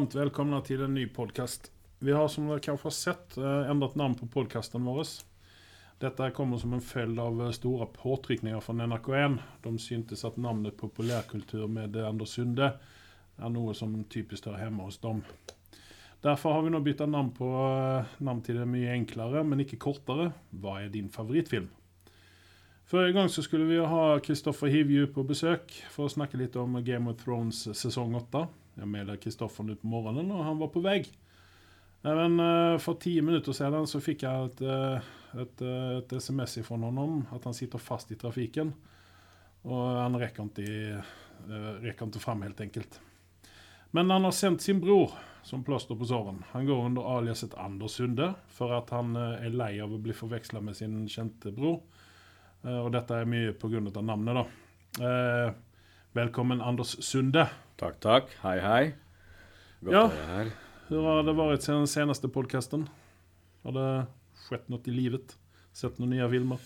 varmt välkomna till en ny podcast. Vi har som ni kanske har sett endret ändrat namn på podcasten vår. Detta kommer som en följd av store stora påtryckningar från NRK1. De syntes att namnet populärkultur med eh, Anders Sunde är något som typiskt hör hemma hos dem. Derfor har vi nå bytta namn på navn til det mye enklere, men ikke kortere. Hva er din favorittfilm? Forrige gang så skulle vi ha Kristoffer Hivju på besøk for å snakke litt om Game of Thrones sesong 8. Jeg melder Kristoffer nå på morgenen, og han var på vei. Men uh, for ti minutter siden så fikk jeg et, uh, et, uh, et SMS fra ham at han sitter fast i trafikken. Og han rekker ikke, rekker fram, helt enkelt. Men han har sendt sin bror som plåster på såren. Han går under aliaset Anders Sunde for at han er lei av å bli forveksla med sin kjente bror. Og dette er mye pga. navnet, da. Velkommen, Anders Sunde. Takk, takk. Hei, hei. Godt ja. å være her. Hur har det siden den seneste podkasten? Har det skjedd noe i livet? Sett noen nye filmer?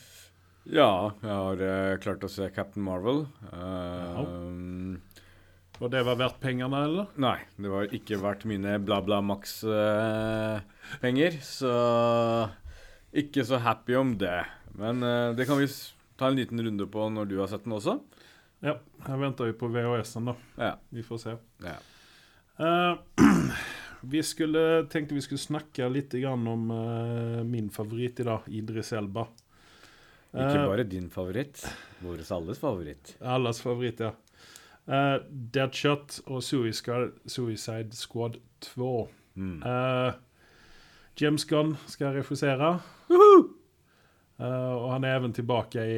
Ja, jeg har uh, klart å se Captain Marvel. Uh, og det var verdt pengene, eller? Nei, det var ikke verdt mine bla, bla, maks-penger. Uh, så ikke så happy om det. Men uh, det kan vi ta en liten runde på når du har sett den også. Ja, jeg venter jo på VHS-en, da. Ja. Vi får se. Ja. Uh, vi skulle, tenkte vi skulle snakke litt om uh, min favoritt i dag, Idris Elba. Ikke bare din favoritt, vår alles favoritt. Alles favoritt, ja. Uh, Deadshot og Suicide, Squad 2. Mm. James Gunn skal regissere. og han er even tilbake i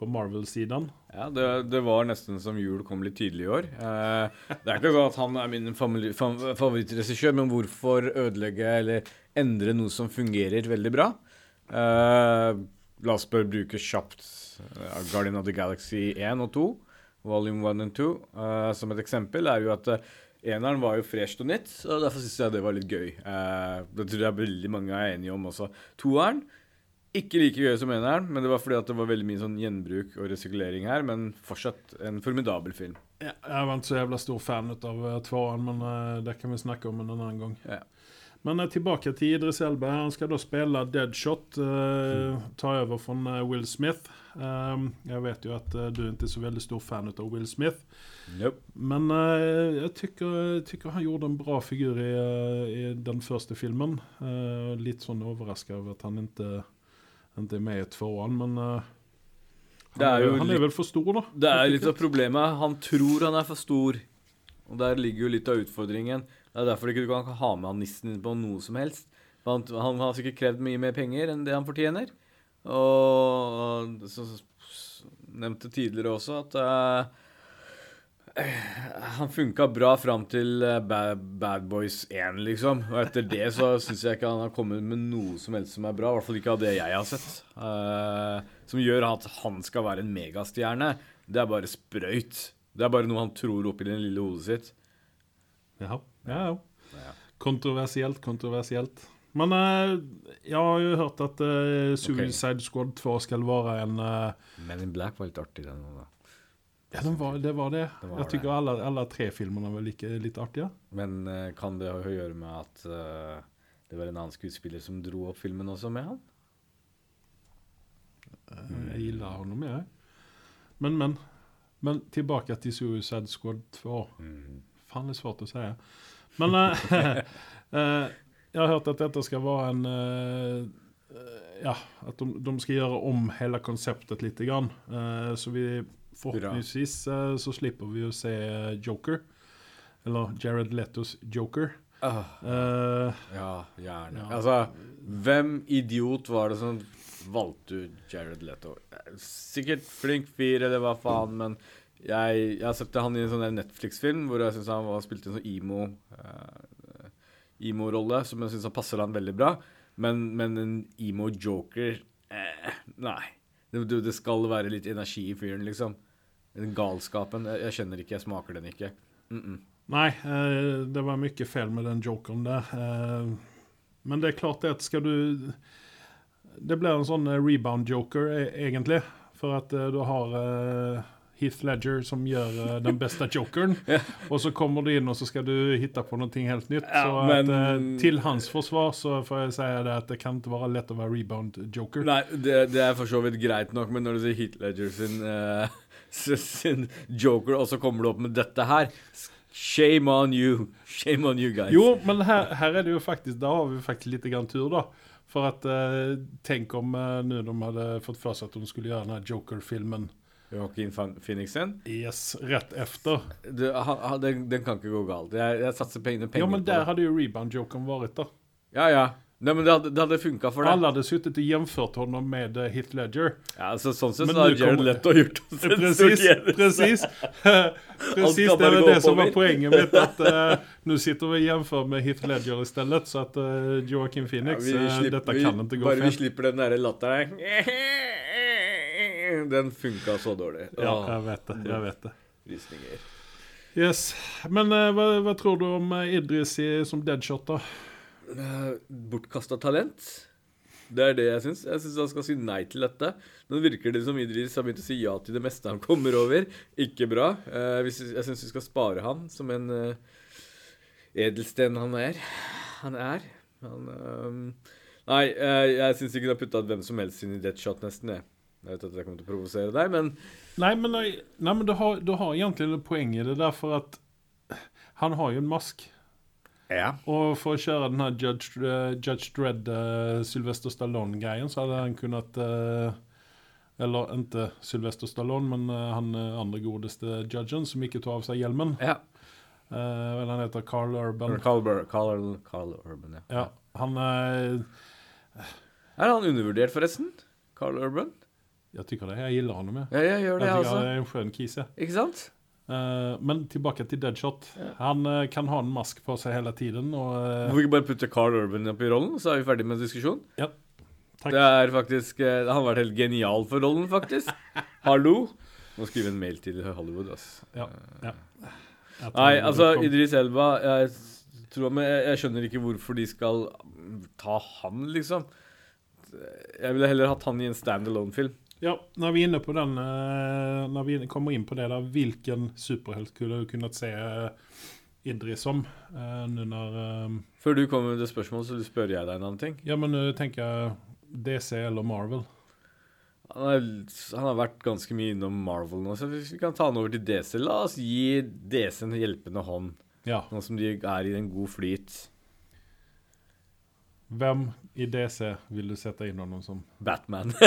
på Marvel-siden. Ja, det, det, var nesten som jul kom litt tidlig i år. Eh, det er ikke sånn at han er min favorittregissør, men hvorfor ødelegge eller endre noe som fungerer veldig bra? Eh, la oss bare bruke kjapt uh, Guardian of the Galaxy 1 og 2, volume 1 og 2, uh, som et eksempel, er jo at uh, Eneren var jo fresht og nytt, og derfor syns jeg det var litt gøy. Uh, det tror jeg veldig mange er enige om også. Toeren ikke like gøy som eneren, men det var fordi det var veldig mye sånn gjenbruk og resirkulering her. Men fortsatt en formidabel film. Ja, jeg var ikke så jævla stor fan av uh, tvåeren, men uh, det kan vi snakke om en annen gang. Ja. Men uh, tilbake til Idris Elba. Han skal da spille Deadshot. Uh, ta over fra Will Smith. Um, jeg vet jo at du er ikke så veldig stor fan av Will Smith. Nope. Men jeg syns han gjorde en bra figur i, i den første filmen. litt sånn overraska over at han ikke ikke med i tvåan, men uh, han, er, han er vel for stor, da? Det er litt av problemet. Han tror han er for stor. Og der ligger jo litt av utfordringen. Det er derfor du ikke kan ha med han nissen på noe som helst. Han, han, har sikkert krevd mye mer penger enn det han fortjener. Og så, så, nevnte tidligere også at uh, han funka bra fram til eh, Bad, Bad, Boys 1, liksom. Og etter det så syns jeg ikke han har kommet med noe som helst som er bra. I hvert fall ikke av det jeg har sett. Uh, som gjør at han skal være en megastjerne. Det er bare sprøyt. Det er bare noe han tror oppi det lille hodet sitt. Ja, ja, ja. Kontroversielt, kontroversielt. Men uh, jeg har jo hørt at uh, Suicide okay. Squad 2 skal være en Men in Black var litt artig, den. Da. Ja, de var, det var det. det var jeg syns alle, alle, tre filmene var like, litt artige. Men uh, kan det ha å gjøre med at uh, det var en annen skuespiller som dro opp filmen også med han? Mm. jeg gillar honom, jeg. Men, men. Men tilbake til Suicide Squad 2. Mm. Faen, det er svårt å si. Men jeg har hørt at dette skal være en Ja, at de, de, skal gjøre om hele konseptet litt. Grann. så vi Forhåpentligvis uh, så slipper vi å se Joker. Eller Jared Lettos Joker. Uh, uh, ja, gjerne. Ja. Altså, hvem idiot var det som valgte ut Jared Leto? Sikkert flink fyr, eller hva faen, men jeg, jeg har sett han i en sånn Netflix-film hvor jeg syns han var, spilte en sånn emo uh, emo-rolle, som jeg syns passer han veldig bra. Men, men en emo-joker eh, Nei. Det, det, skal være litt energi i fyren, liksom. Den galskapen. Jeg, jeg skjønner ikke, jeg smaker den ikke. Mm -mm. Nei, eh, det var mye feil med den jokeren der. Eh, men det er klart det at skal du Det blir en sånn rebound-joker, e egentlig. For at eh, du har Heath Ledger som gjør eh, den jokeren. ja. Og så kommer du inn og så skal du hitte på noe helt nytt. Ja, så men- att, eh, hans forsvar så får jeg si det at det kan ikke være lett å være rebound joker. Nei, det, det er for så vidt greit nok, men når du sier Heath Ledger sin, uh, sin Joker, og så kommer du opp med dette her Shame on you. Shame on you, guys. Jo, men her, her, er det jo faktisk Da har vi faktisk litt grann tur da. For at eh, Tenk om eh, nå de hadde fått for seg at de skulle gjøre den här Joker-filmen. Joaquin Fan- Phoenix sin. Yes, rett efter. Det, han, han, den, den kan ikke gå galt. Jeg, jeg satser pengene, penger Ja men der hadde det. ju rebound-joken vært da Ja, ja. Nei, men det hadde, det hadde funka for deg. Alle hadde sittet og jämfört honom med uh, Hit Ledger. Ja, altså, sånn sett så hadde Jared kommer- Leto gjort oss en Precis, presis. precis. precis, det var det som var poenget mitt. at uh, Nå sitter vi og jämför med Hit Ledger i stedet. så at uh, Joaquin Ja, Phoenix, vi eh, slipper- detta vi, kan inte gå Bare vi slipper den derre latteren Den funka så dårlig. Ja, jeg vet det, jeg vet det. Visninger. Yes, men uh, hva, hva, tror du om eh, Idris i, som Deadshot da? Uh, Bortkasta talent. Det er det jeg syns. Jeg syns han skal si nei til dette. Nå virker det som Idris har begynt å si ja til det meste han kommer over. Ikke bra. Eh, jeg syns vi skal spare han som en eh, edelsten han er. Han er. Han um... Nei, eh, jeg syns ikke du har putta hvem som helst inn i deadshot, nesten. Jeg. Jeg vet at jeg kommer til å provosere deg, men Nei, men, nei, nej, men du, har, du har egentlig et poeng i det derfor at han har jo en mask. Ja. Og for å kjøre den her Judge, uh, Judge Dredd uh, Sylvester Stallone-greien, så hadde han kunnet uh, eller ikke Sylvester Stallone men han andre andra godeste judgen som ikke tog av seg hjelmen. ja. Eller han heter Carl Urban. Carl, Carl, Carl Urban, ja. Ja, han er Er han undervurdert, forresten? Carl Urban? Jag tykker det, Jeg gillar honom. med. Ja, jeg gjør det, Jag jeg altså. han en skjønn kise. Ikke sant? Uh, men tilbake til Deadshot. Han uh, kan ha en mask på seg hele tiden. Og, uh, Må vi ikke bare putte Carl Urban opp i rollen, så er vi ferdig med diskusjon? Takk. Det er faktisk Han har vært helt genial for rollen, faktisk. Hallo! Må skrive en mail til Hollywood, altså. Ja, ja. Nei, altså, Idris Elba jeg, tror, men jeg, jeg skjønner ikke hvorfor de skal ta han, liksom. Jeg ville heller hatt han i en standalone-film. Ja, när vi är inne på den, eh, när vi kommer in på det där, vilken superhelt skulle du kunnat se eh, Idris som? Eh, nu när, Før du kommer med det spørsmålet, så spør jeg deg en annen ting. ja men nå tenker jeg DC eller Marvel. Han, er, han har vært ganske mye innom Marvel nå, så hvis vi kan ta han over til DC, la oss gi DC en hjelpende hånd. Ja, Nå som de er i en god flyt. vem i DC vill du sätta in honom som? Batman.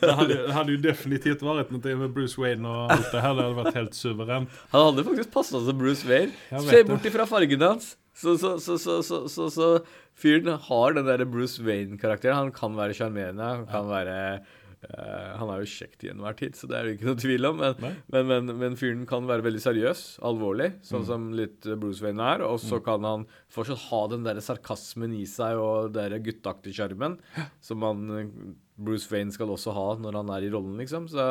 Det hade, det hade ju definitivt varit något med Bruce Wayne och allt det här. Det hade varit helt suveränt. Han hadde faktisk passa som Bruce Wayne. Se bort ifra fargen hans. Så, så, så, så, så, så, så fyren har den derre Bruce Wayne-karakteren. Han kan være sjarmerende. Han kan være eh, Han er jo kjekk til enhver tid, så det er det ikke noe tvil om. Men, men, men, men fyren kan være veldig seriøs, alvorlig, sånn Mm. som litt eh, Bruce Wayne er. Og så kan han fortsatt ha den derre sarkasmen i seg og den gutteaktige sjarmen som han eh, Bruce Wayne skal også ha når han er i rollen, liksom. Så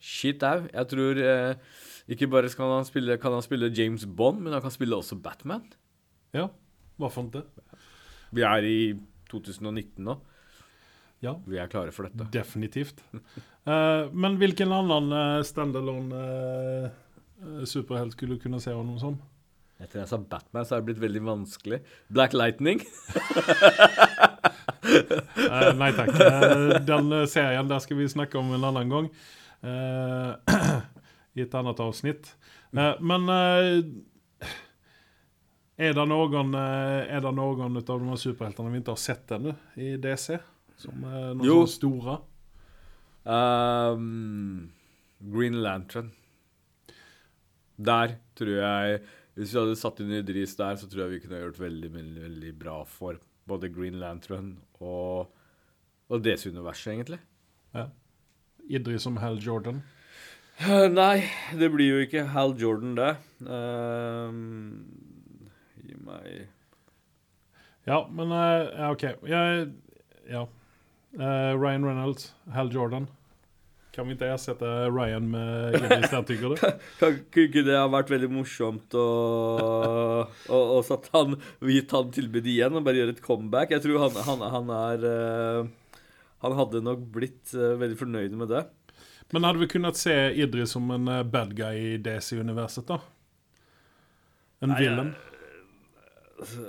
shit au. Jeg tror eh, ikke bare skal han spille, kan han spille James Bond, men han kan spille også Batman. Ja, hva fant det? Vi er i 2019 nå. Ja, Vi er klare for dette. definitivt. uh, men hvilken annen uh, standalone eh, superhelt skulle du kunne se honom som? Etter jeg sa Batman, så har det blitt veldig vanskelig. Black Lightning. uh, nei takk. Den serien der skal vi snakke om en annen gang. I et annet avsnitt. Men er är det noen, er är det noen av de superheltene vi ikke har sett ennå i DC? Som eh, någon Jo. som stora? Um, Green Lantern. Der tror jeg Hvis vi hadde satt inn Idris der, så tror jeg vi kunne gjort veldig, veldig, veldig bra for både Green Lantern og, og DC-universet, egentlig. Idris som Hal Jordan. Eh, Nei, det blir jo ikke Hal Jordan, det. Um, gi meg Ja, men uh, OK. Jeg, ja. Eh, Ryan Reynolds, Hal Jordan. Kan vi ikke ersette Ryan med Idris där tykker du? Ikke det ha vært veldig morsomt å og satt han, gitt han tilbud igjen og bare gjøre et comeback? Jeg tror han, han, han er uh, Han hadde nok blitt uh, veldig fornøyd med det. Men hadde vi kunnet se Idris som en bad guy i DC-universet, da? En Nei, villain?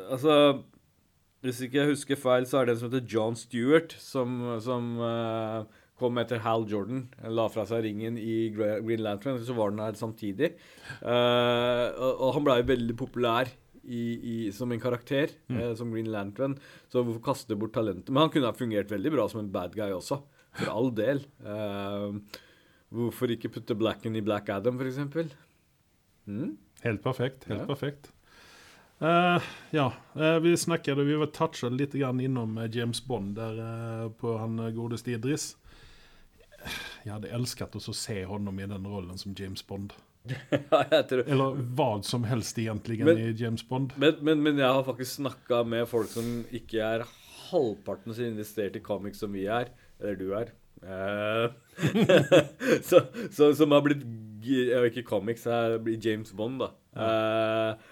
Altså Hvis ikke jeg husker feil, så er det en som heter John Stewart, som, som uh, kom etter Hal Jordan. La fra seg ringen i Green Lantern, så var den her samtidig. Uh, og, og han blei veldig populær i, i, som en karakter, eh, som Green Lantern. Så hvorfor kaste bort talentet? Men han kunne ha fungert veldig bra som en bad guy også, for all del. Hvorfor ikke putte Blacken i Black Adam, eksempel? Mm? Helt perfekt. Helt Ja. perfekt. Eh, ja, uh, vi snackade, vi var touchade lite grann inom eh, James Bond där på han godeste Idris. Jag hade älskat att se honom i den rollen som James Bond. ja, jeg tror Eller vad som helst egentligen Men- i James Bond. Men, men, men jeg har faktisk snakka med folk som ikke er halvparten så investert i comics som vi er. Eller du. Eh, så, så, som har ja, Ikke comics, James Bond, da. Eh,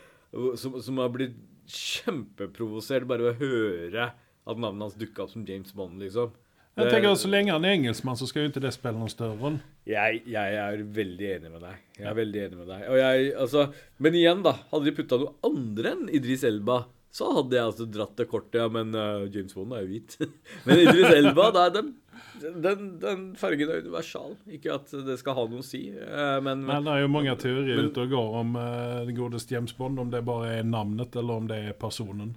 som, som har blitt kjempeprovosert bare ved å høre at navnet hans dukka opp som James Bond, liksom. Jeg tenker at så lenge han er engelskmann, så skal jo ikke det spille noen større rolle. Jeg, jeg er veldig enig med deg. Jeg er veldig enig med deg. Jeg, altså, men igjen, da. Hadde de putta noe andre enn Idris Elba, så hadde jeg altså dratt det kortet. Ja, men uh, James Bond er jo hvit. men Idris Elba, da, den, den, den fargen er universal. Ikke at det skal ha noe å si, eh, men, Men det er jo mange teorier Men- ute og går om uh, det godeste James Bond, om det bare er navnet eller om det er personen.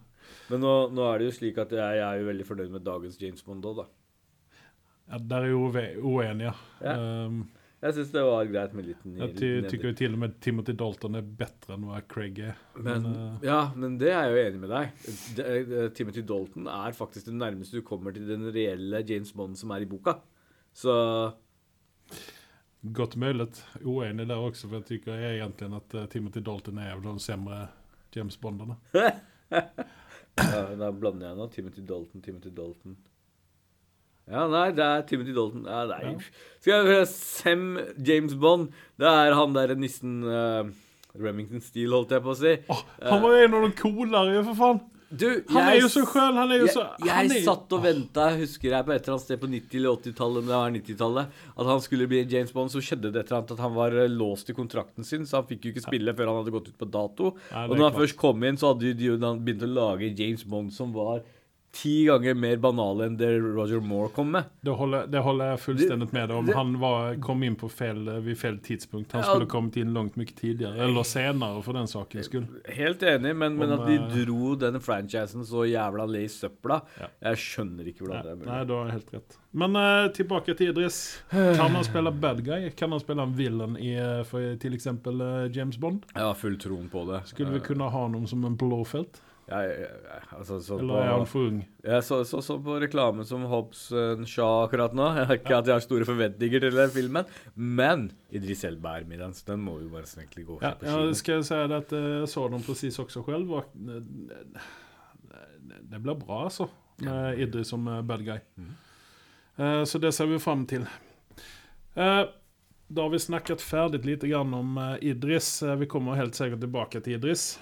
men nå, nå er det jo slik at jeg, jeg er jo veldig fornøyd med dagens James Bond òg, da. Ja, der er jo uenige. Ja. Ehm, Jeg syns det var greit med litt liten Jeg ju till och med Timothy Dalton er bedre enn hva Craig er. Men, uh, ja, men det er jeg jo enig med deg. Det- Timothy Dalton er faktisk det nærmeste du kommer til den reelle James Bond som er i boka. Så Godt mulig. oenig der også, for jeg tykker jeg egentlig at Timothy Dalton er av de sämre James Bondene. ja, Da blander jeg nå. Timothy Dalton, Timothy Dalton. Ja, nei, det er Timothy Dalton. Ja, nei. Skal jeg høre Sam James Bond? Det er han der nissen uh, Remington Steele, holdt jeg på å si. Oh, han var en av de coolere, for faen. Du, Han jeg, er jo så skjønn. han er jo jeg, så... jeg är, satt og venta, husker jeg, på et eller annet sted på 90- eller 80-tallet, det var 90-tallet, at han skulle bli James Bond. Så skjedde det et eller annet at han var eh, låst i kontrakten sin, så han fikk jo ikke spille før han hadde gått ut på dato. Ja, er og når han klart. først kom inn, så hadde de jo begynt å lage James Bond som var ti ganger mer banale enn det Roger Moore kom med. Det holder, det holder jeg fullstendig med om. Han var, kom inn på fel, eh, vid fel tidspunkt. Han Ja. skulle inn langt mye tidligere. Eller senere for den sakens skyld. Helt enig, men, men at de eh, dro den franchisen så jævla le i søpla, Ja. jeg skjønner ikke hvordan det er mulig. Nei, du har helt rett. Men uh, tilbake til Idris. Kan han spille bad guy? Kan han spille en villain i, för till exempel eh, James Bond? Jeg har full troen på det. Skulle vi kunne ha noen som en Blåfält? Jeg, jeg, jeg, altså, så Eller är han for ung? Jeg så, så, så på reklamen som Hobbs uh, Shaw akkurat nå. Jeg har Ikke at jeg har store forventninger til den filmen, men Idris Elba er med den, så den må jo bare egentlig gå Ja, på jag kino. ska säga jeg att eh, jag såg dem precis också själv. Och, eh, det blir bra altså, Med Idris som eh, bad guy. Eh, Så det ser vi fram til. Uh, da har vi snakket ferdig lite grann om eh, Idris. Eh, Vi kommer helt sikkert tilbake til Idris.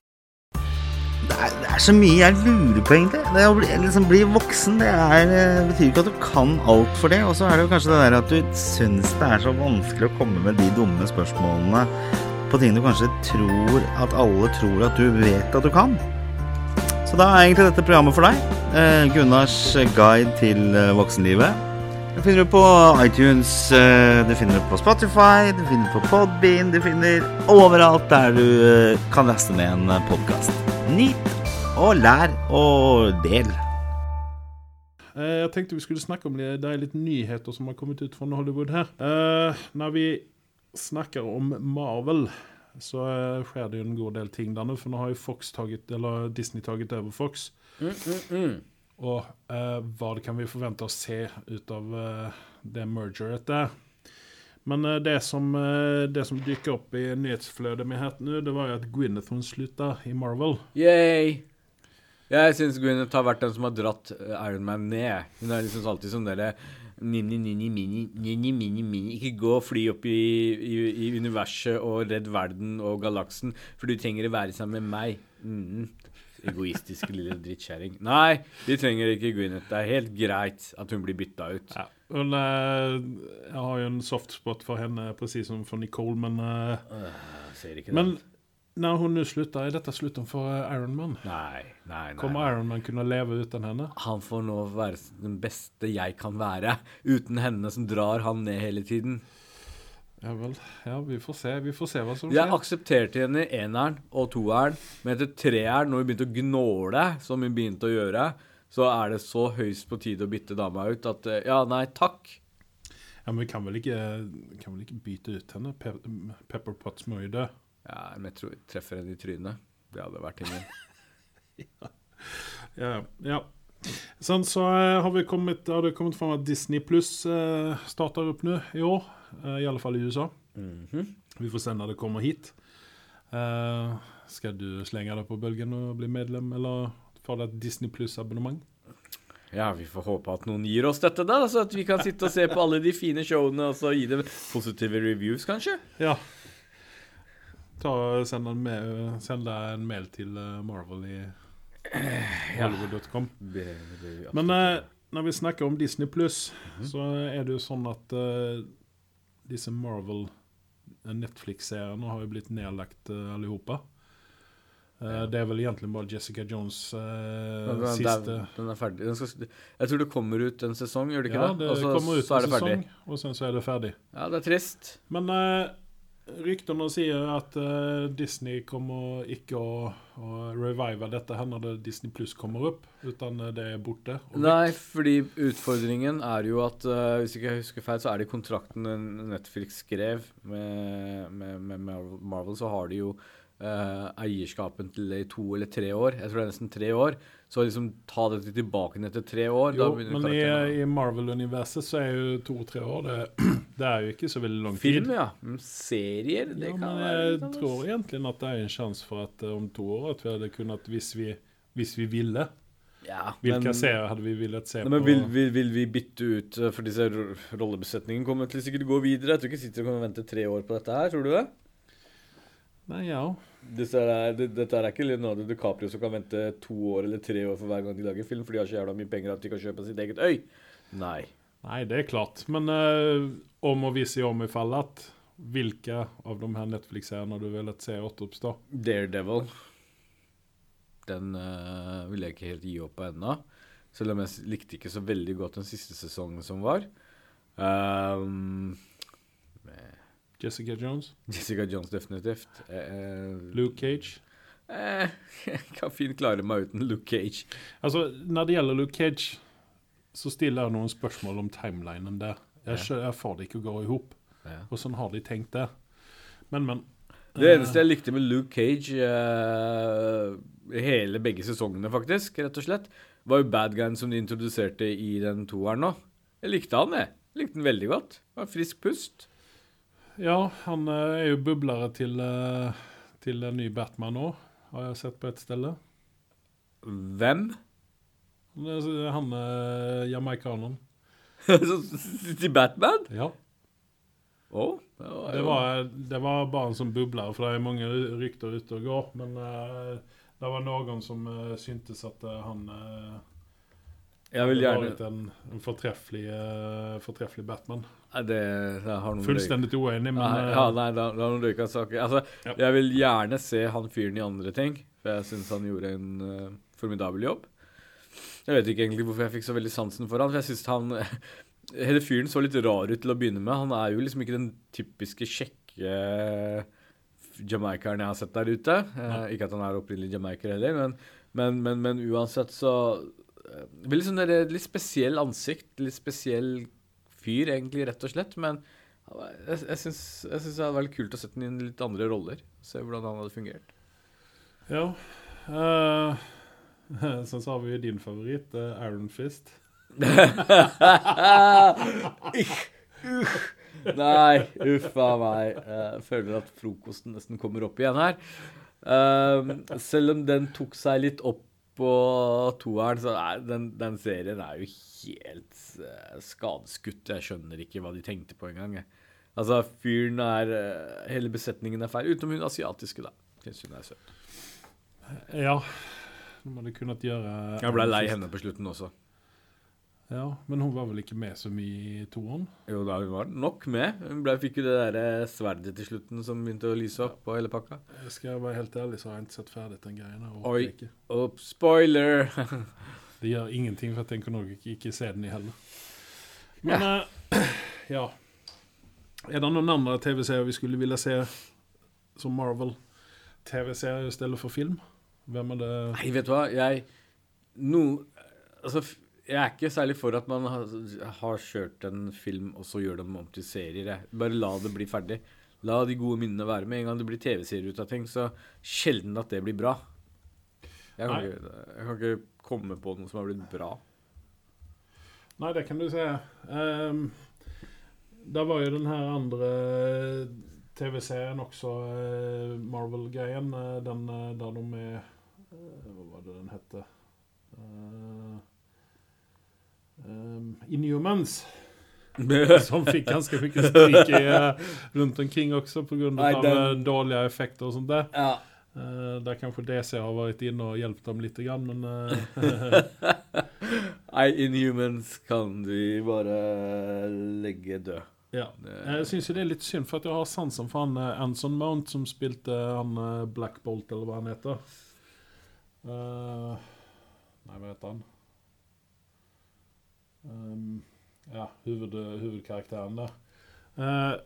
Det er, det er så mye jeg lurer på, egentlig. Det å bli, liksom, bli voksen det er, det betyr ikke at du kan alt for det. Og så er det jo kanskje det der at du syns det er så vanskelig å komme med de dumme spørsmålene på ting du kanskje tror at alle tror at du vet at du kan. Så da er egentlig dette programmet for deg. Eh, Gunnars guide til eh, voksenlivet. Det finner du på iTunes, eh, du finner på Spotify, du finner på Podbean, du finner overalt der du eh, kan laste ned en podkast. Nyt og lær og del. Jeg tenkte vi skulle snakke om de litt nyheter som har kommet ut fra Hollywood her. Når vi snakker om Marvel så skjer det jo en god del ting der nå. For nå har jo Fox taget, eller Disney taget over Fox. Mm, mm, mm. Og eh, vad kan vi forvente å se ut av det mergeret där? Men eh, det, som, eh, det som dyker opp i nyhetsflødet med här nu, det var jo at Gwyneth hun slutta i Marvel. Yay! Jeg syns Gwyneth har vært den som har dratt eh, Iron Man ned. Hun er liksom alltid sånn derre Nini, nini, mini, nini, mini, mini. Ikke gå og fly opp i, i, i universet og redd verden og galaksen, for du trenger å være sammen med meg. Mm. Egoistisk lille drittkjerring. Nei, vi trenger ikke Gwyneth. Det er helt greit at hun blir bytta ut. Ja. Hun, eh, jeg har jo en softspot for henne, presis som for Nicole, men uh. Men når hun nu er dette detta slutten for Ironman? Iron Man? Nei, nei, nei. Kommer Iron Man leve uten utan henne? Han får nå være den beste jeg kan være, uten henne som drar han ned hele tiden. Ja, vel. Ja, vi får se. Vi får se hva som skjer. Jeg aksepterte henne i eneren og toeren, men etter treeren, når hun begynte å gnåle, som hun begynte å gjøre, så er det så høyst på tide å bytte dama ut at eh, ja, nei, takk. Ja, men vi kan vel ikke, kan vel ikke bytte ut henne? Pe Pepper Potts må jo dø. Ja, men jeg tror jeg treffer henne i trynet. Det hadde vært ingen. Ja, ja. Sen så eh, har vi kommet, har det kommet fram at Disney Plus eh, starter opp nå i år. Eh, I alle fall i USA. Mhm. Vi får se når det kommer hit. Eh, skal du slenge deg på bølgen og bli medlem eller deg et Disney Plus-abonnement? Ja, vi får håpe at noen gir oss dette, da, så at vi kan sitte og se på alle de fine showene og så gi dem positive reviews, kanskje. Ja. Ta, send, en mail, send deg en mail til eh, Marvel i hollywood.com. Men eh, når vi snakker om Disney Plus, så er det jo sånn at eh, disse Marvel eh, har jo blitt nedlagt uh, allihopa. Eh, Det er vel egentlig bare Jessica Jones eh, Den, den, siste den, den er ferdig. Skal, jeg tror det kommer ut en sesong, gjør det ikke Ja, det? Og så, kommer ut så er det ferdig. sesong, og sen så er det ferdig. Ja, det er trist. Men eh, ryktene sier at eh, Disney kommer ikke å, å revive dette her når det Disney Pluss kommer opp, uten eh, det er borte. Nei, fordi utfordringen er jo at uh, hvis ikke jeg husker feil, så er det i kontrakten Netflix skrev med, med, med Marvel, Marvel, så har de jo eh, eierskapen til det i to eller tre år. Jeg tror det er nesten tre år. Så liksom ta dette tilbake etter tre år Jo, men i, i Marvel-universet så er jo to-tre år det, det er jo ikke så veldig lang Film, tid. ja. Men serier, det Ja, kan men være jeg tror egentlig at det er en sjanse for at eh, om to år at vi hadde kunnet, hvis vi, hvis vi ville ja, Hvilke men- serier hadde vi villet se Nei, men på? vil, vil, vil vi bytte ut eh, For disse ro- rollebesetningen kommer til sikkert gå videre. Jeg tror ikke sitter og kommer og vente tre år på dette her. Tror du det? Nei, ja. Disse er, det, dette er ikke Leonardo DiCaprio som kan vente to år eller tre år for hver gang de lager film, for de har så jævla mye penger at de kan kjøpe sitt eget øy. Nei. Nei, det er klart. Men uh, om og vise i om i fall at hvilke av de her Netflix-seriene du ville se återoppstå? Daredevil. Den uh, vil jeg ikke helt gi opp på ennå. Selv om jeg likte ikke så veldig godt den siste sesongen som var. Um, Jessica Jones? Jessica Jones definitivt. Eh, Luke Cage? Eh, jeg kan fint klare meg uten Luke Cage. Altså, når det gjelder Luke Cage, så stiller jeg noen spørsmål om timelinen der. Jeg, Ja. jeg får det ikke å gå i hop. Ja. Og sånn har de tenkt det. Men, men. Det eneste jeg likte med Luke Cage uh, hele begge sesongene, faktisk, rett og slett, var jo bad guyen som de introduserte i den toeren nå. Jeg likte han. Jeg likte den veldig godt. Det var frisk pust. Ja, han eh, er jo bublere til, eh, til en ny Batman nå, har jeg sett på et sted. Hvem? Han er jamaicaneren. Til Batman? Ja. Oh, det var Det var, det var bare en sånn bubler, for det er mange rykter ute og går. Men uh, det var noen som uh, syntes at uh, han uh, Jeg vil gjerne vært en, en fortreffelig, eh, fortreffelig Batman. Det, Fullstendig uenig, men Nei, eh, ja, nei, det har noen røyka saker. Altså, Ja. Jeg vil gjerne se han fyren i andre ting, for jeg syns han gjorde en uh, formidabel jobb. Jeg vet ikke egentlig hvorfor jeg fikk så veldig sansen for han, for jeg synes han Hele fyren så litt rar ut til å begynne med. Han er jo liksom ikke den typiske kjekke jamaikeren jeg har sett der ute. Uh, ikke at han er opprinnelig jamaiker heller, men, men, men, men uansett så Veldig sånn der, litt spesiell ansikt, litt spesiell fyr, egentlig, rett og slett. Men jeg, jeg syns det hadde vært kult å sette den inn i litt andre roller. Se hvordan han hadde fungert. Ja. Uh, så, så har vi din favoritt, uh, Iron Fist. Nei, uff a meg. Jeg føler at frokosten nesten kommer opp igjen her. Um, selv om den tok seg litt opp på toeren, så er den, den serien er jo helt eh, skadeskutt. Jeg skjønner ikke hva de tenkte på engang. Altså, fyren er eh, Hele besetningen er feil, utenom hun asiatiske, da. Syns hun er søt. Ja. nå De hadde kunne gjøre Jeg ble lei henne på slutten også. Ja, Men hun var vel ikke med så mye i toeren? Jo da, hun var nok med. Hun ble, fikk jo det der eh, sverdet til slutten som begynte å lyse opp på hele pakka. Jeg skal være helt ærlig, så har jeg ikke sett ferdig den her, Oi. Ikke. Spoiler! Det gjør ingenting, for jeg tenker nok ikke, ikke se den i heller. Men eh, ja. Er det noen andre TV-serier vi skulle ville se som Marvel? TV-serier i stedet for film? Hvem er det Nei, vet du hva, jeg no, Altså, jeg er ikke særlig for at man har, har kjørt en film, og så gjør dem om til serier. Jeg. Bare la det bli ferdig. La de gode minnene være. Med en gang det blir TV-serier ut av ting, så sjelden at det blir bra. Jeg kan, ikke, jeg kan ikke komme på noe som har blitt bra. Nei, det kan du se. Um, det var jo den her andre TV-serien også, eh, Marvel-greien. eh, den eh, der de er Hva var det den hette? Uh, um, Inhumans. Som fikk ganske mye stryk uh, rundt omkring også pga. Den- eh, dårlige effekter og sånt der. Ja. Uh, der kanskje DC har vært inne og hjulpet dem litt, grann, men Nei, Inhumans kan vi bare legge død. Ja. Jeg syns jo det er litt synd, for at jeg har sansen for han Anson Mount som spilte han Black Bolt, eller hva han heter. Uh, nei, hva heter han? Um, ja, huvud, hovedkarakteren der. Uh,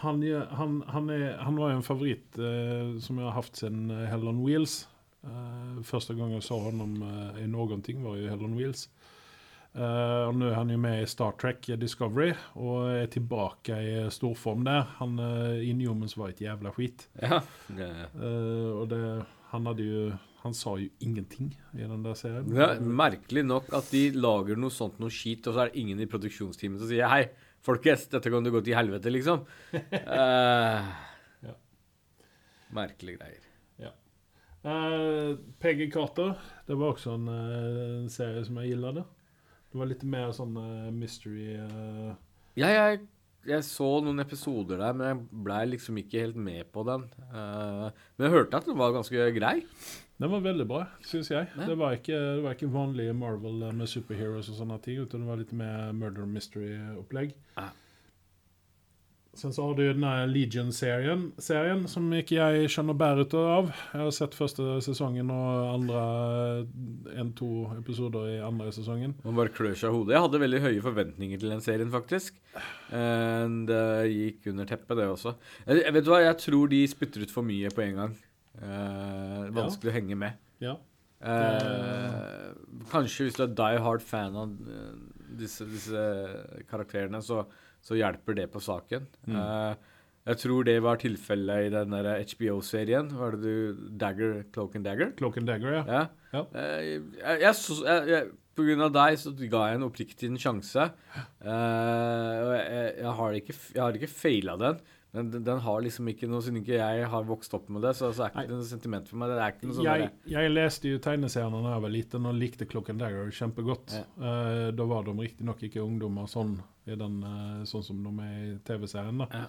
han, han, han, er, han var en favoritt uh, som jeg har hatt siden eh, Hell on Wheels. Uh, første gang jeg så ham i noen ting, var jo Hell on Wheels. Eh, og nå er han jo med i Star Trek Discovery og er tilbake i storform der. Han uh, Inhumans var et jævla skit. Ja. Det, Eh, og det Han hadde jo Han sa jo ingenting i den der serien. er merkelig nok at de lager noe sånt noe skit, og så er det ingen i produksjonsteamet som sier hei, folkens, dette kan du gå til helvete, liksom. uh, Ja. Merkelige greier. Eh, Peggy Carter, det var også en eh, serie som jeg gillet. Det var litt mer sånn mystery Ja, jeg, jeg så noen episoder der, men jeg blei liksom ikke helt med på den. Men jeg hørte at den var ganske grei. Den var veldig bra, syns jeg. Det var, ikke, det var ikke vanlig Marvel eh, med superheroes og sånne ting, utan det var litt mer murder mystery-opplegg. Sen så har du den der Legion-serien, serien, som ikke jeg skjønner bæret av. Jeg har sett første sesongen og andre en-to episoder i andre sesongen. Man bare klør seg i hodet. Jeg hadde veldig høye forventninger til den serien, faktisk. Eh, det gikk under teppet, det også. Jeg, jeg vet du hva, jeg tror de spytter ut for mye på en gang. Eh, vanskelig å henge med. Ja. Eh, kanskje hvis du er die hard fan av eh, disse, disse karakterene, så, så hjelper det på saken. Mm. Eh, jeg tror det var tilfellet i den HBO-serien. Var det du Dagger, Cloak and Dagger? Cloak and Dagger, ja. Ja. Ja. Eh, jeg, jeg, jeg, på grunn av deg så ga jeg en oppriktig en sjanse. Eh, jeg har ikke, jeg har ikke feila den. Den, den har liksom ikke noe Siden ikke jeg har vokst opp med det, så, så er ikke Nei. det noe sentiment for meg. Det er ikke noe sånn Jeg, jeg leste jo tegneseriene da jeg var liten og likte Cloak Dagger kjempegodt. Ja. Uh, da var de riktignok ikke ungdommer sånn, den, uh, sånn som de er i TV-serien. da. Ja.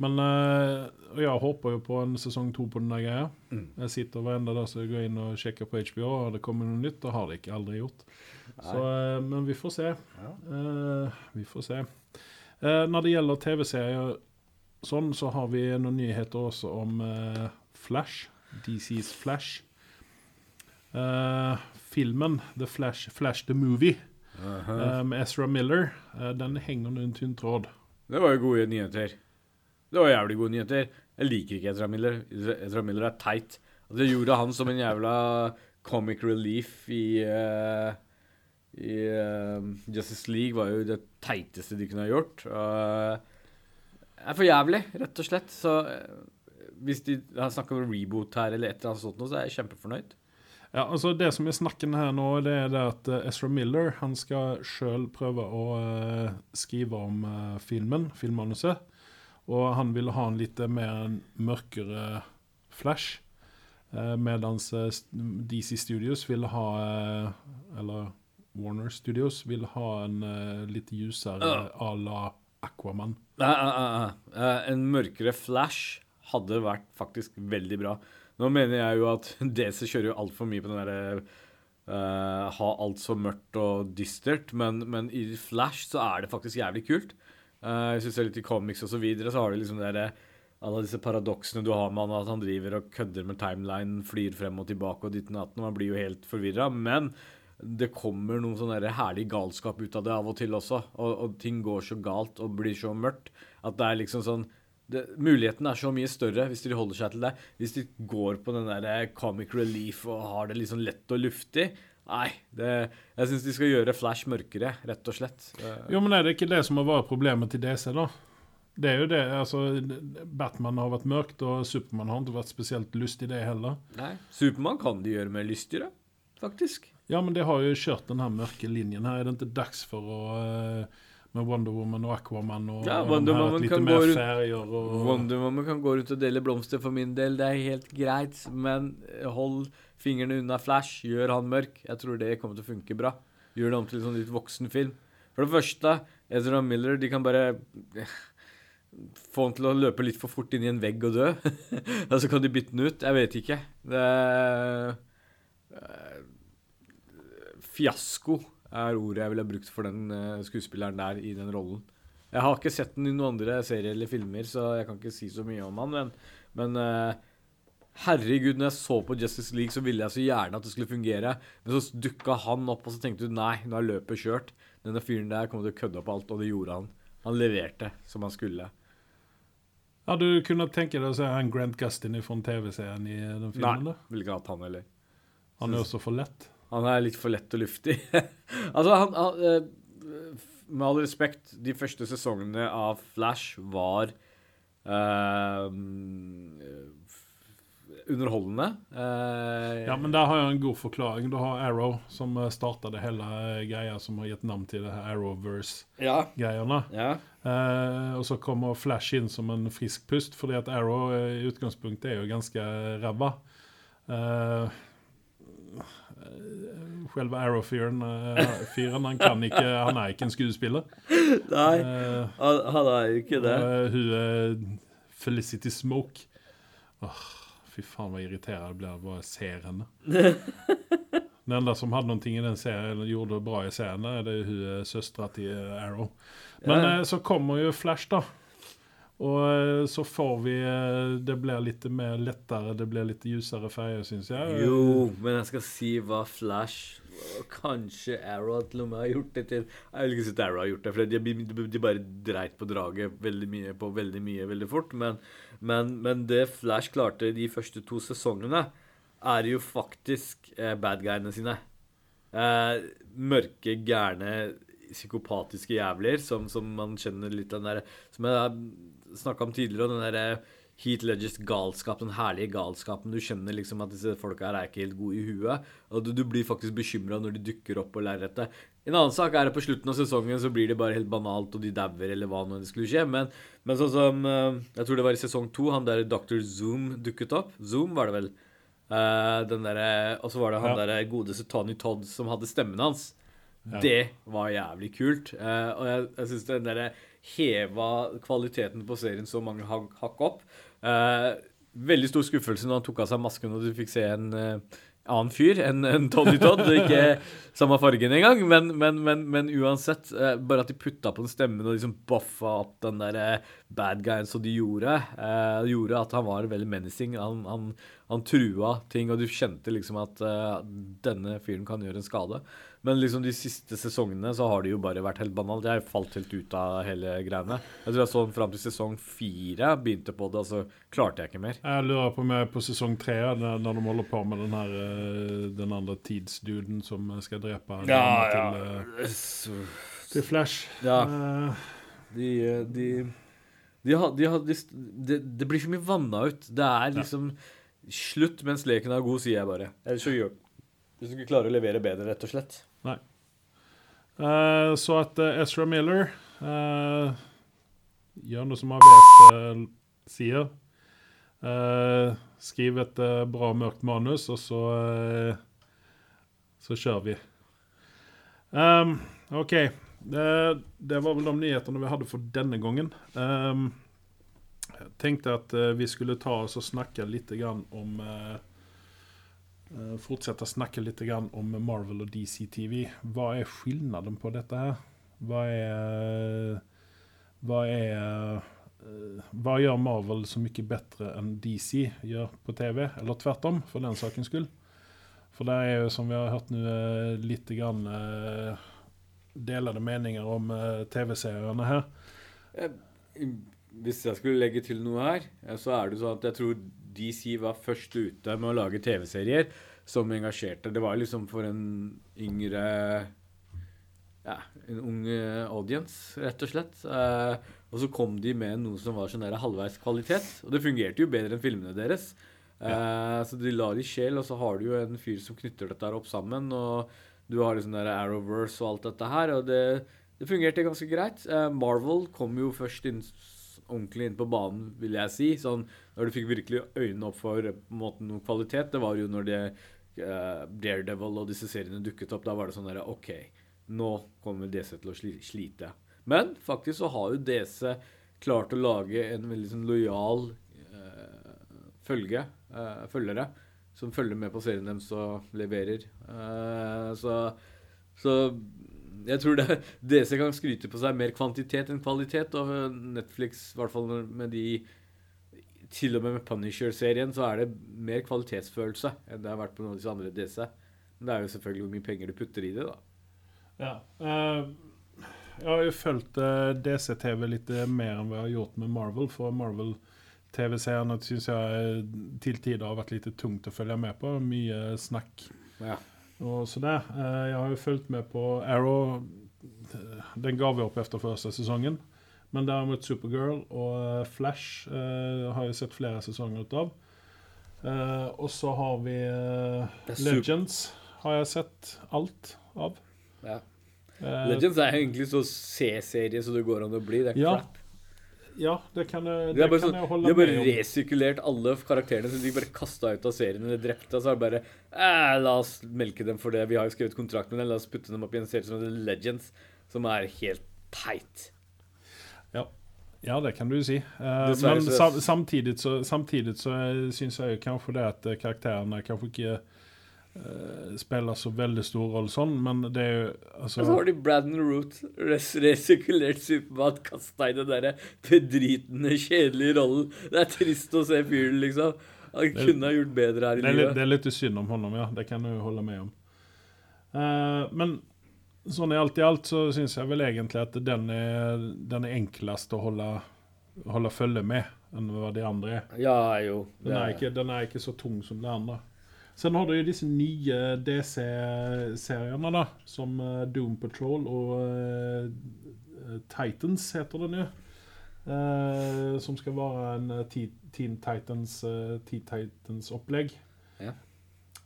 Men uh, jeg håper jo på en sesong to på den der greia. Mm. Jeg sitter hverenda dag så jeg går inn og sjekker på HBO, og det kommer noe nytt. Det har det ikke aldri gjort. Så, men vi får se. Ja. Vi får se. Når det gjelder TV-serier sånn, så har vi noen nyheter også om uh, Flash. DC's Flash. Uh, filmen The Flash, Flash the Movie eh, med Ezra Miller, den henger under en tynn tråd. Det var jo gode nyheter. Det var jævlig gode nyheter. Jeg liker ikke Ezra Miller. Ezra Miller er teit. Og det gjorde han som en jævla comic relief i I uh, Justice League var jo det teiteste de kunne ha gjort. Det er for jævlig, rett og slett. Så eh, hvis de har snakka om reboot her eller et eller annet sånt, så er jeg kjempefornøyd. Ja, altså Det som er snakken her nå, det er det at eh, Ezra Miller han skal sjøl prøve å eh, skrive om filmen, filmmanuset. Og han ville ha en litt mer mørkere flash. Mens DC Studios ville ha Eller Warner Studios ville ha en litt ljusere à la Aquaman. Eh, En mørkere Flash hadde vært faktisk veldig bra. Nå mener jeg jo at DC kjører jo altfor mye på den derre uh, Ha alt så mørkt og dystert, men, men i Flash så er det faktisk jævlig kult. Uh, du ser litt i comics og så videre, så har du liksom det derre alle disse paradoksene du har med han, at han driver og kødder med timeline, flyr frem og tilbake og ditten datten. Man blir jo helt forvirra. Men det kommer noen sånn herlig galskap ut av det av og til også. Og, og, ting går så galt og blir så mørkt at det er liksom sånn det, Muligheten er så mye større hvis de holder seg til det. Hvis de går på den der comic relief og har det liksom lett og luftig. Nei, det, jeg syns de skal gjøre Flash mørkere, rett og slett. Jo, men er det ikke det som har vært problemet til DC, da? Det er jo det. altså Batman har vært mørkt, og Supermann har ikke vært spesielt lystig, det heller. Nei, Supermann kan de gjøre mer lystigere, faktisk. Ja, men de har jo kjørt den her mørke linjen her. Er det ikke dags for å uh, med Wonder Woman og Aquaman og ja, Wonder Woman kan gå rundt, og... Wonder Woman kan gå rundt og dele blomster for min del, det er helt greit. Men hold fingrene unna Flash, gjør han mørk. Jeg tror det kommer til å funke bra. Gjør det om til en sånn litt voksen film. For det første, Ezra Miller, de kan bare få han til å løpe litt for fort inn i en vegg og dø. og så kan de bytte den ut. Jeg vet ikke. Det eh, Fiasko er ordet jeg ville brukt for den uh, skuespilleren der i den rollen. Jeg har ikke sett den i noen andre serier eller filmer, så jeg kan ikke si så mye om han, men, men uh, Herregud, når jeg så på Justice League, så ville jeg så gjerne at det skulle fungere. Men så dukka han opp, og så tenkte du nei, nå er løpet kjørt. Denne fyren der kommer til å kødde opp alt, og det gjorde han. Han leverte som han skulle. Ja, du kunne tenke deg å se en Grant Gustin fra TV-serien i den filmen? Nei, ville ikke hatt han heller. Han er også for lett? Han er litt for lett og luftig. altså, han, han, eh, Med all respekt, de første sesongene av Flash var uh, underholdende. Uh, ja, men der har jeg en god forklaring. Du har Arrow, som starta det hele greia som har gitt navn til det her Arrowverse-greiene. Ja. Uh, og så kommer Flash inn som en frisk pust, fordi at Arrow i utgangspunktet er jo ganske ræva. Uh, Selve Arrow-fyren han, kan ikke, han er ikke en skuespiller. Nei, uh, han er jo ikke det. Uh, hun er Felicity Smoke. Oh, fy faen, hva irriterende jeg blir av å se henne. Den enda som hadde noe i den serien, gjorde det bra i serien, er hun søstera til Arrow. Men ja. så kommer jo Flash, da. Og eh, så får vi eh, Det blir litt mer lettere, det blir litt ljusere farger, syns jeg. Jo, men jeg skal si hva Flash Kanskje Arrow til og med har gjort det til Jeg vil ikke si at Arrow har gjort det, for de, de bare dreit på draget veldig mye på veldig mye veldig fort. Men, men, men det Flash klarte de første to sesongene, er jo faktisk eh, bad guyene sine. Eh, mørke, gærne, psykopatiske jævler som, som man kjenner litt av den derre Som jeg snakka om tidligere, den derre Heat Ledgers galskap, den herlige galskapen. Du skjønner liksom at disse folka her er ikke helt gode i huet. Og du, du blir faktisk bekymra når de dukker opp på lerretet. En annen sak er at på slutten av sesongen så blir det bare helt banalt, og de dauer, eller hva nå det skulle skje. Men, men sånn som eh, Jeg tror det var i sesong to, han der Dr. Zoom dukket opp. Zoom var det vel. Uh, den der, og så var det han ja. der godeste Tony Todd som hadde stemmen hans. Ja. Det var jævlig kult. Uh, og jeg, jeg syns den derre heva kvaliteten på serien så mange hak, hakk opp. Eh, veldig stor skuffelse når han tok av seg masken og du fikk se en eh, annen fyr enn en Tony Todd. Ikke samme fargen engang, men, men, men, men uansett. Eh, bare at de putta på den stemmen og liksom buffa opp den der eh, bad guyen som de gjorde, eh, gjorde at han var veldig menacing. Han, han, han, trua ting, og du kjente liksom at uh, denne fyren kan gjøre en skade. Men liksom de siste sesongene så har det jo bare vært helt banalt. Jeg falt helt ut av hele greiene. Jeg tror jeg så den fram til sesong fire, begynte på det, og så klarte jeg ikke mer. Jeg lurer på om jeg er på sesong tre, når de holder på med den her eh, den andre tidsduden som skal drepe ja, ja. til, uh, til Flash. Ja. Uh, de, de, de, de, de, Det blir så mye vanna ut. Det er liksom ja. Slutt mens leken er god, sier jeg bare. Ellers så gjør du ikke klarer å levere bedre, rett og slett. Nei. Uh, så at uh, Ezra Miller uh, gjør noe som ABS sier. skriv et bra, mørkt manus, og så Så kjører vi. Um, OK. Det, det, var vel de nyhetene vi hadde for denne gangen. Um, Tenkte at eh, vi skulle ta oss og snakke litt grann om eh, eh, Fortsette å snakke litt grann om Marvel og DC-TV. Hva er forskjellen på dette her? Hva er Hva er Hva gjør Marvel så mye bedre enn DC gjør på TV? Eller tvert om, for den sakens skyld. For det er jo, som vi har hørt nå, litt grann delede meninger om TV-seriene her. Hvis jeg skulle legge til noe her, eh, så er det sånn at jeg tror DC var først ute med å lage TV-serier som engasjerte. Det var liksom for en yngre Ja, en ung eh, audience, rett og slett. Eh, og så kom de med noe som var sånn der halvveis kvalitet. Og det fungerte jo bedre enn filmene deres. Eh, så de la det i sjel, og så har du jo en fyr som knytter dette her opp sammen. Og du har liksom der Arrowverse og alt dette her, og det, det fungerte ganske greit. Eh, Marvel kom jo først inn, ordentlig inn på banen, vil jeg si. Sånn, når du fikk virkelig øynene opp for måte noe kvalitet, det var jo når det uh, Daredevil og disse seriene dukket opp. Da var det sånn derre OK, nå kommer DC til å slite. Men faktisk så har jo DC klart å lage en veldig sånn lojal uh, følge, uh, følgere, som følger med på serien deres og leverer. Uh, så, så jeg tror det, DC kan skryte på seg mer kvantitet enn kvalitet, og Netflix, i hvert fall med de Til og med med Punisher-serien så er det mer kvalitetsfølelse enn det har vært på noen av disse andre DC. Men det er jo selvfølgelig hvor mye penger du putter i det, da. Ja. uh, jeg har jo fulgt eh, DC-TV litt eh, mer enn vi har gjort med Marvel. For Marvel TV-seerne syns jeg eh, til tider har vært litt tungt å følge med på. Mye snakk Ja. Og sådär. Eh, jeg har jo fulgt med på Arrow. Den ga vi opp etter første sesongen. Men derimot Supergirl og eh, Flash eh, har jeg sett flere sesonger ut av. Og så har vi Det Legends. Har jeg sett alt av. Ja. Legends er egentlig så C-serie så det går an å bli. Det er Ja, crap. Ja, det kan jeg, De det bare, kan sånn, jeg de har bare om. resirkulert alle karakterene som de bare kasta ut av serien eller drepte. Og så er det bare eh, La oss melke dem for det. Vi har jo skrevet kontrakt med dem. La oss putte dem opp i en serie som heter Legends, som er helt teit. Ja. ja, det kan du si. Eh, men sam, samtidig så, samtidig så syns jeg kanskje det at karakterene kanskje ikke spiller så veldig stor rolle sånn, men det er jo altså, Og så har de Braddon Root, res resirkulert Supermann, kasta i den derre bedritne, kjedelige rollen. Det er trist å se fyren, liksom. Han kunne ha gjort bedre her i det, litt- livet. det er litt synd om honom, ja. Det kan du holde med om. Uh, men sånn i alt i alt så syns jeg vel egentlig at den er, den er enklest å holde, holde følge med enn hva de andre er. Ja, jo. Den er, ikke, den er ikke så tung som de andre. Sen har du jo disse nye DC-seriene, da. Som eh, Doom Patrol og uh, Titans heter den jo. Uh, som skal være en Teen Titans uh, Teen Titans-opplegg. Ja.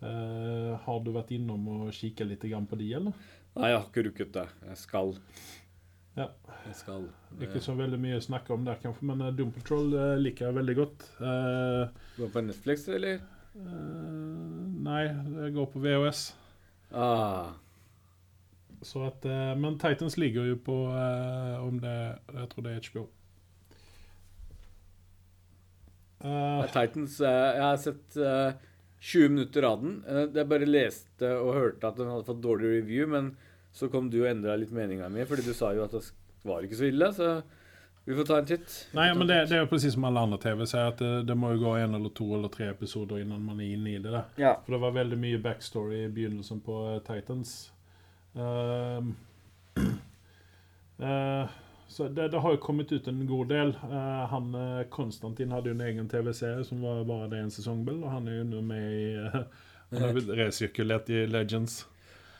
Har du vært innom og kikket litt grann på de, eller? Nei, jeg har ikke rukket det. Jeg skal. Ja. Jeg skal. Ikke så veldig mye å snakke om der, kanskje, men Doom Patrol liker jeg veldig godt. Du var på Netflix, eller? Eh, nei, det går på VHS. Ah. Så at, eh, men Titans ligger jo på eh, om det Jeg tror det er HBO. Uh, Titans Jeg har sett eh, 20 minutter av den. Jeg bare leste og hørte at den hadde fått dårlig review, men så kom du og endra litt meninga mi, fordi du sa jo at det var ikke så ille. Så vi får ta en titt. nei, men det, det er jo precis som alle andre TV-serier. at det, det må jo gå en eller to eller tre episoder innan man er inne i det. der. Ja. For det var veldig mye backstory i begynnelsen på eh, Titans. Ehm, uh, så det, det har jo kommet ut en god del. Uh, han Konstantin hadde jo en egen TV-serie som var bare det en sesong, og han er jo nå med i Han har resirkulert i Legends.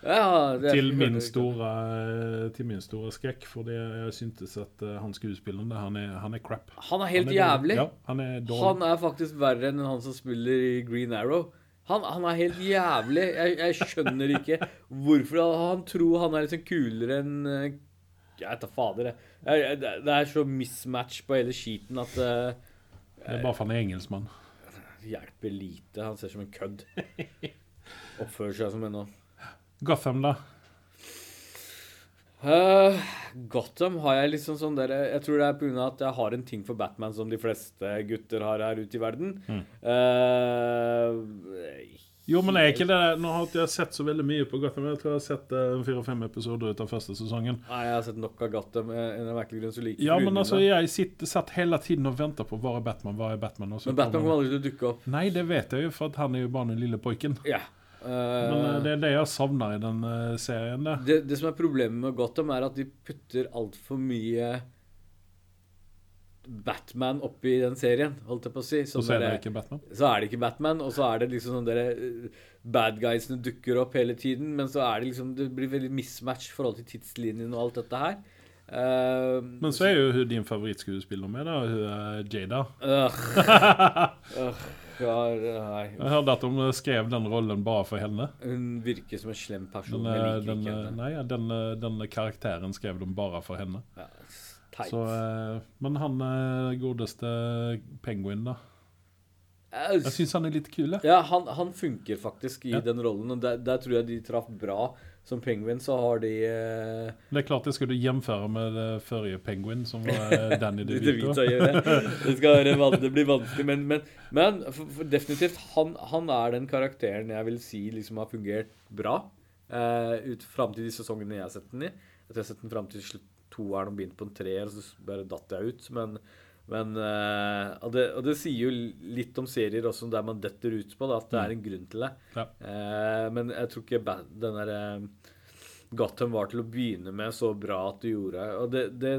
Ja, det Til min store, eh, til min store skrekk, fordi jeg syntes at eh, han skuespilleren han er, han er crap. Han er helt Han er jævlig. Ja, han er. Han er faktisk verre enn han som spiller i Green Arrow. Han, han er helt jævlig. Jeg, jeg skjønner ikke hvorfor han tror han er liksom kulere enn eh, Jeg vet da fader, jeg. Det- er så mismatch på hele skiten at uh, Det er bare for han er engelskmann. hjelper lite. Han ser som en kødd. Oppfører seg som en nå. Gotham, da? Uh, Gotham har jeg liksom sånn der, Jeg tror det er pga. at jeg har en ting for Batman som de fleste gutter har her ute i verden. Mm. Uh, Jo, men er ikke det Nå har ikke jeg sett så veldig mye på Gotham. Jeg tror jeg har sett eh, fire-fem episoder ut av første sesongen. Nei, jeg har sett nok av Gotham. En merkelig grunn så liker Ja, men altså, jeg sitter, satt hele tiden og venter på hva er Batman, hva er Batman. Men Batman kommer- aldri til å dukke opp. Nei, det vet jeg jo, for han er jo bare den lille pojken. Ja. Eh, Men eh, det er det jeg savner i den eh, serien. Det. det, det som er problemet med Gotham, er at de putter altfor mye Batman oppi den serien, holdt jeg på å si. Og Sånn så er det ikke Batman. så er det ikke Batman, og så er det liksom sånn dere Bad guysene dukker opp hele tiden, men så er det liksom Det blir veldig mismatch i forhold til tidslinjen og alt dette her. Eh, Men så er jo hun din favorittskuespiller med, da. Hun er Jada. Uh, uh, ja, nei. Jeg hørte at hun skrev den rollen bare for henne. Hun virker som en slem person. Den, eh, den, ikke eh, nei, ja, den, eh, den karakteren skrev de bare for henne. Ja. Så, eh, men han eh, godeste penguin, da. Jeg syns han er litt kul. Ja, han, han funker faktisk i Ja. den rollen, og der, der tror jeg de traff bra. Som penguin så har de eh, Det er klart det skal du jamføre med det forrige penguin, som var eh, Danny DeVito. De det. det, være, det blir vanskelig, men, men, men for, for definitivt han, han er den karakteren jeg vil si liksom har fungert bra. eh, ut Fram til de sesongene jeg har sett den i. Jeg har sett den fram til slutt toeren og begynt på en treer, så bare datt jeg ut. Men, men eh, og, det, og det sier jo litt om serier også der man detter ut på, da, at det er en grunn til det. Ja. Eh, men jeg tror ikke den der eh, Gotham var til å begynne med så bra at det gjorde. Og det, det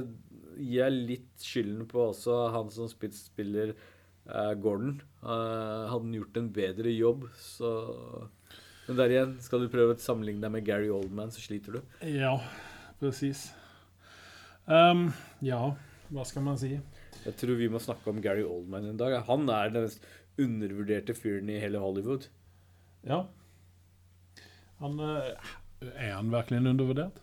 gir jeg litt skylden på også han som spil- spiller Gordon. Hadde han gjort en bedre jobb, så Men der igjen, skal du prøve å sammenligne deg med Gary Oldman, så sliter du. Ja, precis. Um, ja, hva skal man si? Jeg tror vi må snakke om Gary Oldman en dag. Han er den mest undervurderte fyren i hele Hollywood. Ja. Han, eh, er han virkelig undervurdert?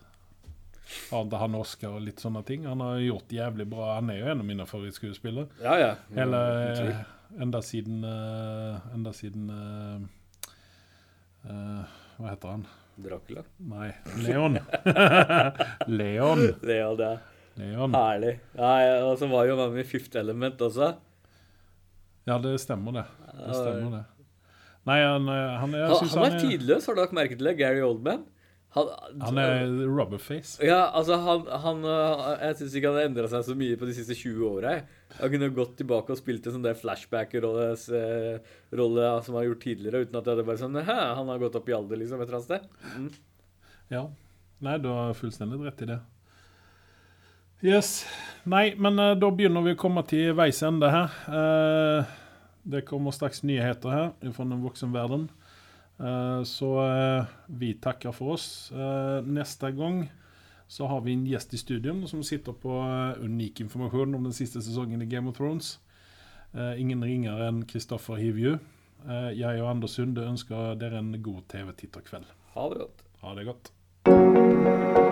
Har ikke han Oscar og litt sånne ting? Han har gjort jævlig bra. Han er jo en av mine favorittskuespillere. Ja, ja. Hele, Uten eh, enda siden eh, Enda siden uh, Hva heter han? Dracula. Nei, Leon. Leon. Leon, er Leon. Herlig. Ja, og så var jo med i Fifth Element også. Ja, det stemmer, det. Det stemmer, det. Nei, han, eh, han, jeg Han, synes han han er tidløs, har du merket merke det? Gary Oldman. Han, Han er rubberface. Ja, altså, han, han øh, Jeg syns ikke han har endra seg så mye på de siste 20 åra. Han kunne gått tilbake og spilt en sånn der flashback-rolle eh, som han har gjort tidligere, uten at det hadde bare sånn Hæ, han har gått opp i alder, liksom, et eller annet sted. Mm. Ja. Nei, du har fullstendig rett i det. Yes. Nei, men uh, da begynner vi å komme til veis ende her. Uh, det kommer straks nyheter her fra den voksne verden. Uh, så vi takker for oss. Neste gang så har vi en gjest i studio som sitter på unik informasjon om den siste sesongen i Game of Thrones. Ingen ringere enn Kristoffer Hivju. Jeg og Anders Sunde ønsker dere en god TV-titterkveld. Ha det godt. Ha det godt.